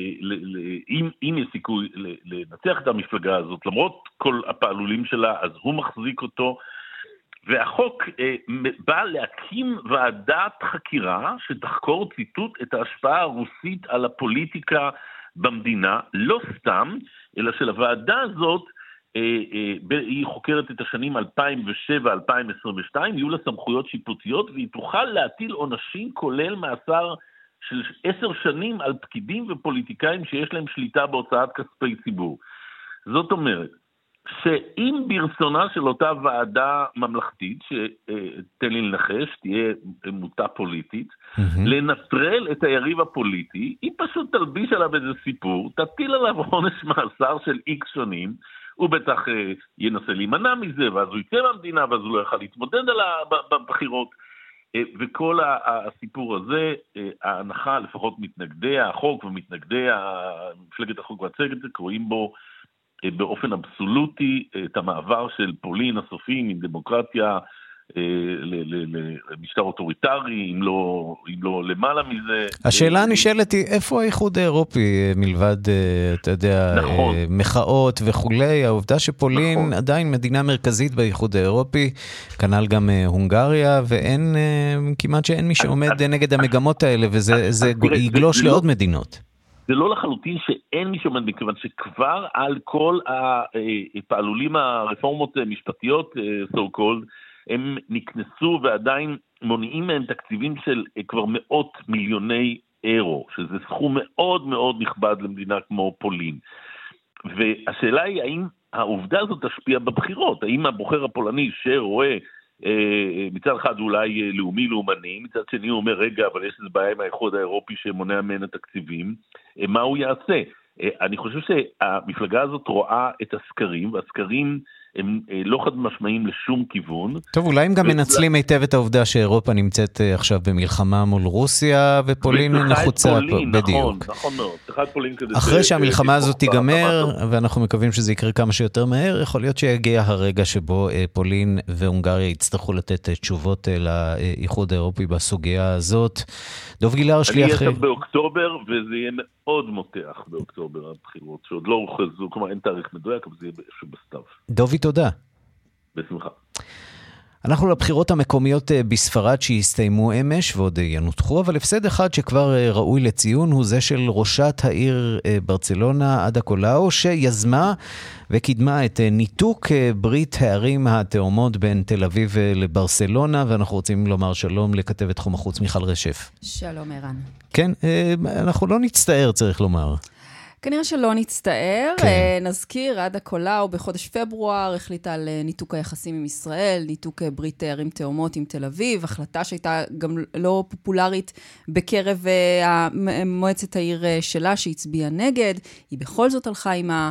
Speaker 13: אם, יש סיכוי לנצח את המפלגה הזאת, למרות כל הפעלולים שלה, אז הוא מחזיק אותו. והחוק אה, בא להקים ועדת חקירה שתחקור ציטוט את ההשפעה הרוסית על הפוליטיקה במדינה, לא סתם, אלא שלוועדה הזאת היא חוקרת את השנים 2007-2022, יהיו לה סמכויות שיפוטיות והיא תוכל להטיל עונשים כולל מאסר של עשר שנים על פקידים ופוליטיקאים שיש להם שליטה בהוצאת כספי ציבור. זאת אומרת, שאם ברצונה של אותה ועדה ממלכתית, שתן לי לנחש, תהיה מוטה פוליטית, mm-hmm. לנטרל את היריב הפוליטי, היא פשוט תלביש עליו איזה סיפור, תטיל עליו עונש מאסר של איקס שנים, הוא בטח אה, ינסה להימנע מזה, ואז הוא יצא מהמדינה, ואז הוא לא יוכל להתמודד על הבחירות. אה, וכל הסיפור הזה, אה, ההנחה, לפחות מתנגדי החוק ומתנגדי מפלגת החוק והצדק, רואים בו באופן אבסולוטי את המעבר של פולין הסופי מדמוקרטיה למשטר אוטוריטרי, אם לא, אם לא למעלה מזה.
Speaker 1: השאלה הנשאלת היא, איפה האיחוד האירופי אה, מלבד, אה, אתה יודע, נכון. מחאות וכולי? העובדה שפולין נכון. עדיין מדינה מרכזית באיחוד האירופי, כנ"ל גם הונגריה, ואין, כמעט שאין מי שעומד נגד המגמות האלה, וזה יגלוש לא- לעוד מדינות.
Speaker 13: זה לא לחלוטין שאין מי שעומד, מכיוון שכבר על כל הפעלולים הרפורמות המשפטיות, so called, הם נקנסו ועדיין מונעים מהם תקציבים של אה, כבר מאות מיליוני אירו, שזה סכום מאוד מאוד נכבד למדינה כמו פולין. והשאלה היא האם העובדה הזאת תשפיע בבחירות, האם הבוחר הפולני שרואה אה, מצד אחד אולי אה, לאומי-לאומני, מצד שני הוא אומר, רגע, אבל יש איזה בעיה עם האיחוד האירופי שמונע ממנה תקציבים, מה הוא יעשה? אני חושב שהמפלגה הזאת רואה את הסקרים, והסקרים הם אה, לא חד משמעיים לשום כיוון.
Speaker 1: טוב, אולי הם גם מנצלים היטב את העובדה שאירופה נמצאת אה, עכשיו במלחמה מול רוסיה, ופולין נחוצה
Speaker 13: נכון, בדיוק. נכון מאוד, צריכה את פולין כדי...
Speaker 1: אחרי שהמלחמה הזאת תיגמר, ואנחנו מקווים שזה יקרה כמה שיותר מהר, יכול להיות שיגיע הרגע שבו אה, פולין והונגריה יצטרכו לתת תשובות לאיחוד האירופי בסוגיה הזאת. דוב גילהר, שליח...
Speaker 13: אני אהיה באוקטובר, וזה יהיה מאוד מותח באוקטובר הבחירות, שעוד לא הוכרזו, כלומר אין תאריך מדויק, אבל זה יהיה בסתיו.
Speaker 1: דובי, תודה.
Speaker 13: בשמחה.
Speaker 1: אנחנו לבחירות המקומיות אה, בספרד שהסתיימו אמש ועוד אה, ינותחו, אבל הפסד אחד שכבר אה, ראוי לציון הוא זה של ראשת העיר ברצלונה, עדה קולאו, שיזמה וקידמה את ניתוק ברית הערים התאומות בין תל אביב לברסלונה, ואנחנו רוצים לומר שלום לכתבת תחום החוץ מיכל רשף.
Speaker 14: שלום ערן.
Speaker 1: כן, אנחנו לא נצטער, צריך לומר.
Speaker 14: כנראה שלא נצטער. כן. אה, נזכיר, עדה קולאו בחודש פברואר החליטה על אה, ניתוק היחסים עם ישראל, ניתוק אה, ברית ערים תאומות עם תל אביב, החלטה שהייתה גם לא פופולרית בקרב מועצת העיר שלה, שהצביעה נגד. היא בכל זאת הלכה עם ה...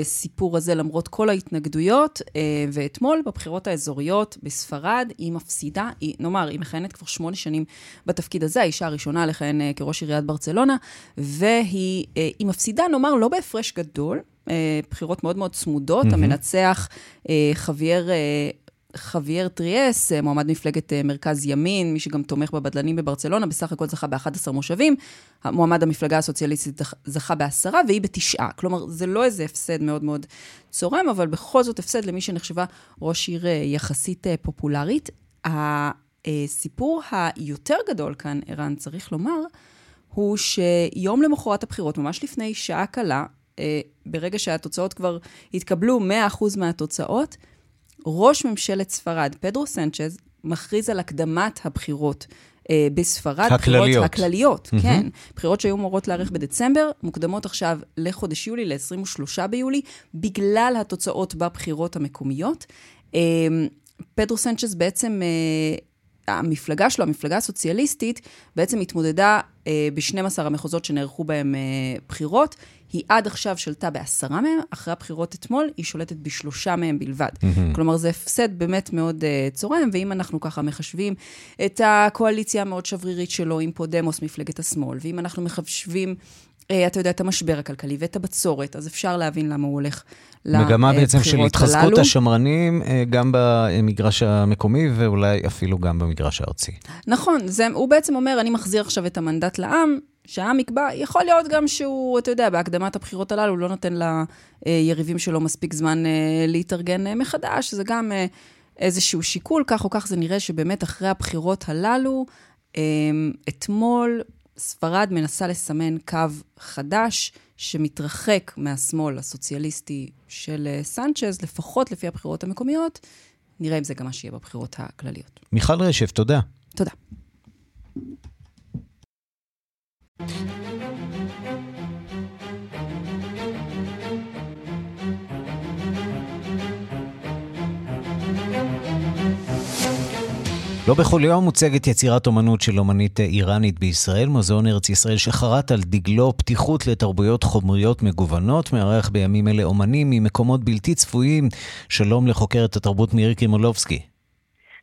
Speaker 14: הסיפור הזה למרות כל ההתנגדויות, אה, ואתמול בבחירות האזוריות בספרד היא מפסידה, היא, נאמר, היא מכהנת כבר שמונה שנים בתפקיד הזה, האישה הראשונה לכהן אה, כראש עיריית ברצלונה, והיא אה, מפסידה, נאמר, לא בהפרש גדול, בחירות מאוד מאוד צמודות, mm-hmm. המנצח חוויאר חוויאר טריאס, אה, מועמד מפלגת אה, מרכז ימין, מי שגם תומך בבדלנים בברצלונה, בסך הכל זכה ב-11 מושבים. מועמד המפלגה הסוציאליסטית זכה בעשרה, והיא בתשעה. כלומר, זה לא איזה הפסד מאוד מאוד צורם, אבל בכל זאת הפסד למי שנחשבה ראש עיר אה, יחסית פופולרית. הסיפור היותר גדול כאן, ערן, צריך לומר, הוא שיום למחרת הבחירות, ממש לפני שעה קלה, ברגע שהתוצאות כבר התקבלו, 100% מהתוצאות, ראש ממשלת ספרד, פדרו סנצ'ז, מכריז על הקדמת הבחירות. אה, בספרד.
Speaker 1: הכלליות. בחירות,
Speaker 14: הכלליות, mm-hmm. כן. בחירות שהיו אמורות להיערך בדצמבר, מוקדמות עכשיו לחודש יולי, ל-23 ביולי, בגלל התוצאות בבחירות המקומיות. אה, פדרו סנצ'ז בעצם, אה, המפלגה שלו, המפלגה הסוציאליסטית, בעצם התמודדה ב-12 המחוזות שנערכו בהם אה, בחירות. היא עד עכשיו שלטה בעשרה מהם, אחרי הבחירות אתמול היא שולטת בשלושה מהם בלבד. Mm-hmm. כלומר, זה הפסד באמת מאוד uh, צורם, ואם אנחנו ככה מחשבים את הקואליציה המאוד שברירית שלו עם פודמוס, מפלגת השמאל, ואם אנחנו מחשבים אה, אתה יודע, את המשבר הכלכלי ואת הבצורת, אז אפשר להבין למה הוא הולך לבחירות
Speaker 1: הללו. מגמה בעצם של התחזקות השמרנים, אה, גם במגרש המקומי ואולי אפילו גם במגרש הארצי.
Speaker 14: נכון, זה, הוא בעצם אומר, אני מחזיר עכשיו את המנדט לעם, שהעם יקבע, יכול להיות גם שהוא, אתה יודע, בהקדמת הבחירות הללו, לא נותן ליריבים שלו מספיק זמן אה, להתארגן מחדש, זה גם איזשהו שיקול, כך או כך זה נראה שבאמת אחרי הבחירות הללו, אתמול ספרד מנסה לסמן קו חדש שמתרחק מהשמאל הסוציאליסטי של אה, סנצ'ז, לפחות לפי הבחירות המקומיות. נראה אם זה גם מה שיהיה בבחירות הכלליות.
Speaker 1: מיכל רשף, תודה.
Speaker 14: תודה.
Speaker 1: לא בכל יום מוצגת יצירת אומנות של אומנית איראנית בישראל, מוזיאון ארץ ישראל שחרת על דגלו פתיחות לתרבויות חומריות מגוונות, מארח בימים אלה אומנים ממקומות בלתי צפויים. שלום לחוקרת התרבות מירי קרימולובסקי.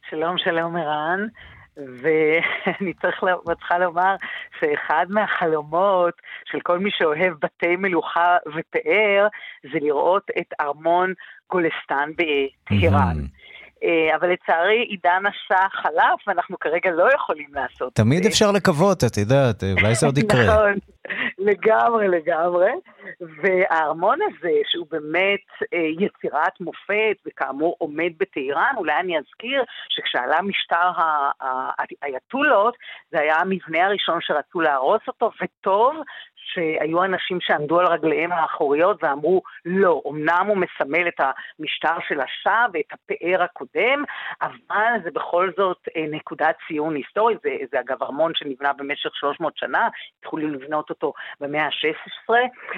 Speaker 15: שלום, שלום ערן. ואני צריכה לומר שאחד מהחלומות של כל מי שאוהב בתי מלוכה ופאר, זה לראות את ארמון גולסטן בטהרן. Mm-hmm. אה, אבל לצערי עידן השעה חלף, ואנחנו כרגע לא יכולים לעשות
Speaker 1: את זה. תמיד אפשר לקוות, את יודעת, אולי זה עוד יקרה.
Speaker 15: נכון, לגמרי, לגמרי. והארמון הזה, שהוא באמת אה, יצירת מופת, וכאמור עומד בטהרן, אולי אני אזכיר שכשעלה משטר האייתולות, זה היה המבנה הראשון שרצו להרוס אותו, וטוב שהיו אנשים שעמדו על רגליהם האחוריות ואמרו, לא, אמנם הוא מסמל את המשטר של השאה ואת הפאר הקודם, אבל זה בכל זאת אה, נקודת ציון היסטורית, זה, זה אגב ארמון שנבנה במשך 300 שנה, התחילו לבנות אותו במאה ה-16,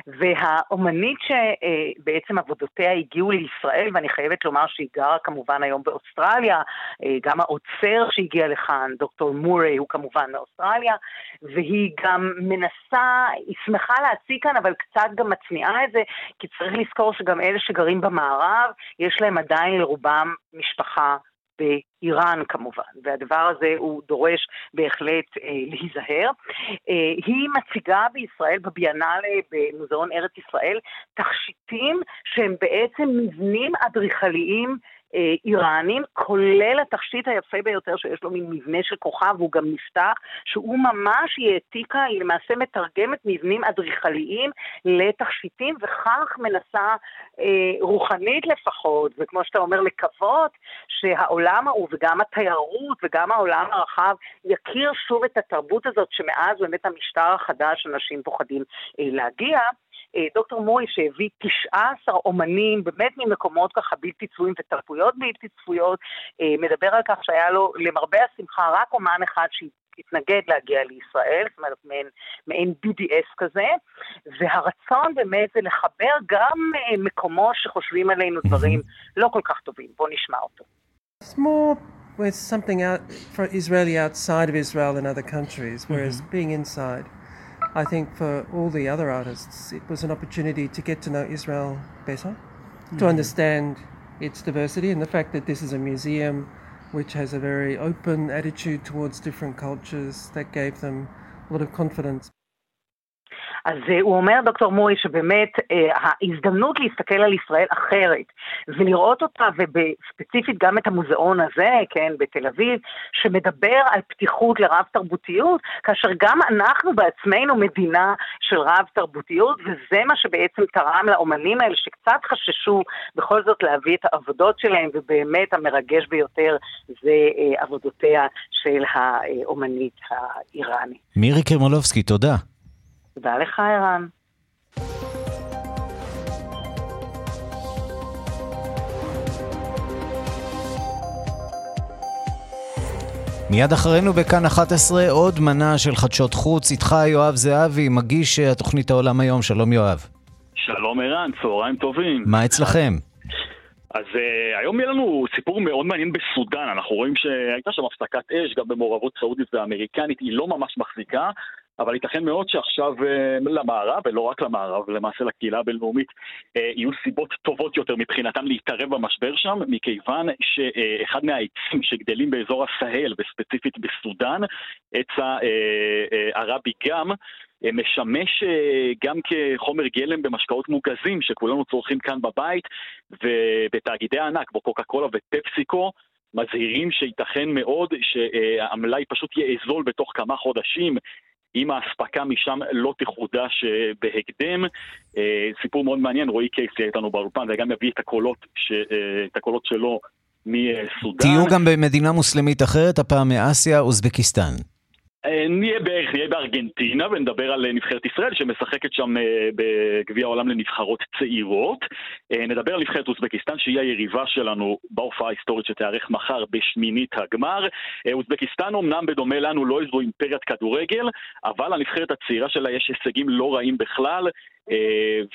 Speaker 15: והאומנית שבעצם עבודותיה הגיעו לישראל, ואני חייבת לומר שהיא גרה כמובן היום באוסטרליה, אה, גם האוצר שהגיע לכאן, דוקטור מורי הוא כמובן מאוסטרליה, והיא גם מנסה, שמחה להציג כאן, אבל קצת גם מצניעה את זה, כי צריך לזכור שגם אלה שגרים במערב, יש להם עדיין לרובם משפחה באיראן כמובן, והדבר הזה הוא דורש בהחלט אה, להיזהר. אה, היא מציגה בישראל, בביאנלה במוזיאון ארץ ישראל, תכשיטים שהם בעצם מבנים אדריכליים איראנים, כולל התכשיט היפה ביותר שיש לו מין מבנה של כוכב, והוא גם נפתח, שהוא ממש, היא העתיקה, היא למעשה מתרגמת מבנים אדריכליים לתכשיטים, וכך מנסה אה, רוחנית לפחות, וכמו שאתה אומר, לקוות שהעולם ההוא וגם התיירות וגם העולם הרחב יכיר שוב את התרבות הזאת שמאז באמת המשטר החדש אנשים פוחדים אה, להגיע. אה, דוקטור מורי שהביא 19 אומנים באמת ממקומות ככה בלתי צפויים ותרבויות בלתי צפויות, אה, מדבר על כך שהיה לו למרבה השמחה רק אומן אחד שהתנגד להגיע לישראל, זאת אומרת מעין, מעין BDS כזה, והרצון באמת זה לחבר גם אה, מקומות שחושבים עלינו דברים לא כל כך טובים. בואו נשמע אותו.
Speaker 16: With something out for Israeli outside of Israel than other countries, whereas mm-hmm. being inside I think for all the other artists, it was an opportunity to get to know Israel better, mm-hmm. to understand its diversity, and the fact that this is a museum which has a very open attitude towards different cultures that gave them a lot of confidence.
Speaker 15: אז אה, הוא אומר, דוקטור מורי, שבאמת אה, ההזדמנות להסתכל על ישראל אחרת ולראות אותה, וספציפית גם את המוזיאון הזה, כן, בתל אביב, שמדבר על פתיחות לרב תרבותיות, כאשר גם אנחנו בעצמנו מדינה של רב תרבותיות, וזה מה שבעצם תרם לאומנים האלה, שקצת חששו בכל זאת להביא את העבודות שלהם, ובאמת המרגש ביותר זה אה, עבודותיה של האומנית האיראנית.
Speaker 1: מירי קרמולובסקי, תודה.
Speaker 15: תודה לך, ערן.
Speaker 1: מיד אחרינו בכאן 11 עוד מנה של חדשות חוץ. איתך יואב זהבי, מגיש התוכנית העולם היום. שלום יואב.
Speaker 17: שלום ערן, צהריים טובים.
Speaker 1: מה אצלכם?
Speaker 17: אז uh, היום יהיה לנו סיפור מאוד מעניין בסודאן, אנחנו רואים שהייתה שם הפסקת אש גם במעורבות סעודית ואמריקנית, היא לא ממש מחזיקה, אבל ייתכן מאוד שעכשיו אה, למערב, ולא רק למערב, למעשה לקהילה הבינלאומית, אה, יהיו סיבות טובות יותר מבחינתם להתערב במשבר שם, מכיוון שאחד מהעצים שגדלים באזור הסהל, וספציפית בסודאן, עץ הערבי גם, משמש גם כחומר גלם במשקאות מוגזים שכולנו צורכים כאן בבית ובתאגידי הענק, כמו קוקה קולה ופפסיקו, מזהירים שייתכן מאוד שהמלאי פשוט יאזול בתוך כמה חודשים אם האספקה משם לא תחודש אה, בהקדם. אה, סיפור מאוד מעניין, רועי קייסי איתנו באולפן, וגם יביא את הקולות, ש... אה, את הקולות שלו מסודאן.
Speaker 1: תהיו גם במדינה מוסלמית אחרת, הפעם מאסיה, אוזבקיסטן.
Speaker 17: אה, נהיה בערך, נהיה בארגנטינה ונדבר על אה, נבחרת ישראל שמשחקת שם אה, בגביע העולם לנבחרות צעירות. נדבר על נבחרת אוזבקיסטן שהיא היריבה שלנו בהופעה ההיסטורית שתיארך מחר בשמינית הגמר. אוזבקיסטן אמנם בדומה לנו לא איזו אימפריית כדורגל, אבל לנבחרת הצעירה שלה יש הישגים לא רעים בכלל.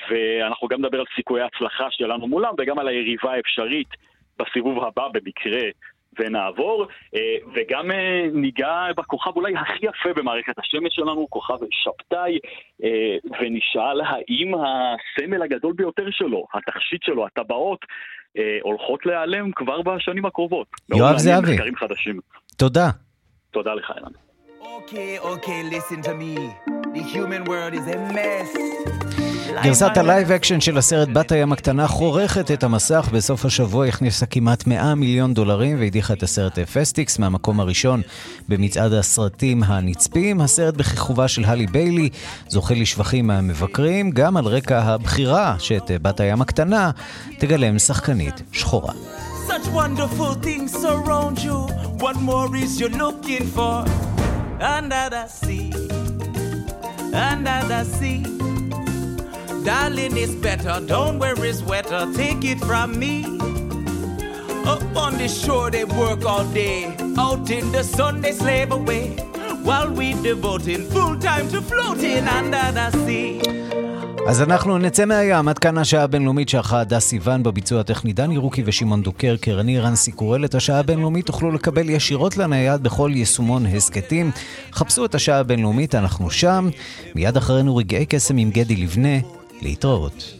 Speaker 17: ואנחנו גם נדבר על סיכויי ההצלחה שלנו מולם וגם על היריבה האפשרית בסיבוב הבא במקרה ונעבור, אה, וגם אה, ניגע בכוכב אולי הכי יפה במערכת השמש שלנו, כוכב שבתאי, אה, ונשאל האם הסמל הגדול ביותר שלו, התכשיט שלו, הטבעות, הולכות להיעלם כבר בשנים הקרובות.
Speaker 1: יואב זהבי.
Speaker 17: מחקרים חדשים.
Speaker 1: תודה.
Speaker 17: תודה לך, אילן.
Speaker 18: Okay, okay, listen to me. The human world is a mess.
Speaker 1: גרסת ה-live אקשן של הסרט בת הים הקטנה חורכת את המסך. בסוף השבוע הכניסה כמעט 100 מיליון דולרים והדיחה את הסרט Fast X מהמקום הראשון במצעד הסרטים הנצפים. הסרט בכיכובה של הלי ביילי זוכה לשבחים מהמבקרים, גם על רקע הבחירה שאת בת הים הקטנה תגלם שחקנית שחורה. Such wonderful things surround you. What more is you looking for? Under the sea, under the sea. Darling, it's better. Don't worry, it's wetter. Take it from me. Up on the shore, they work all day. Out in the sun, they slave away. while we devoting full time to floating under the sea.
Speaker 18: אז אנחנו נצא מהים, עד כאן השעה הבינלאומית שערכה הדס סיוון בביצוע הטכני דני רוקי ושמעון דוקר, קרני רנסי קורל. את השעה הבינלאומית תוכלו לקבל ישירות לנייד בכל יישומון הסכתים. חפשו את השעה הבינלאומית, אנחנו שם. מיד אחרינו רגעי קסם עם גדי לבנה. להתראות.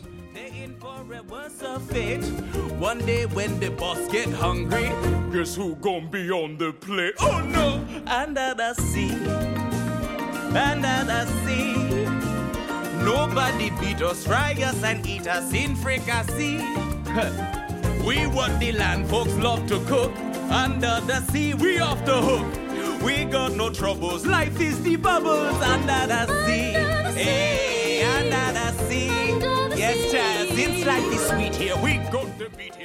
Speaker 18: One day when the boss get hungry, guess who gon' be on the play? Oh no! Under the sea, under the sea. Nobody beat us, fry us and eat us in fricassee. we what the land folks love to cook. Under the sea, we off the hook. We got no troubles. Life is the bubbles under the sea. Hey, under the sea. Yes, child, it's like the sweet here. We got the beat here now.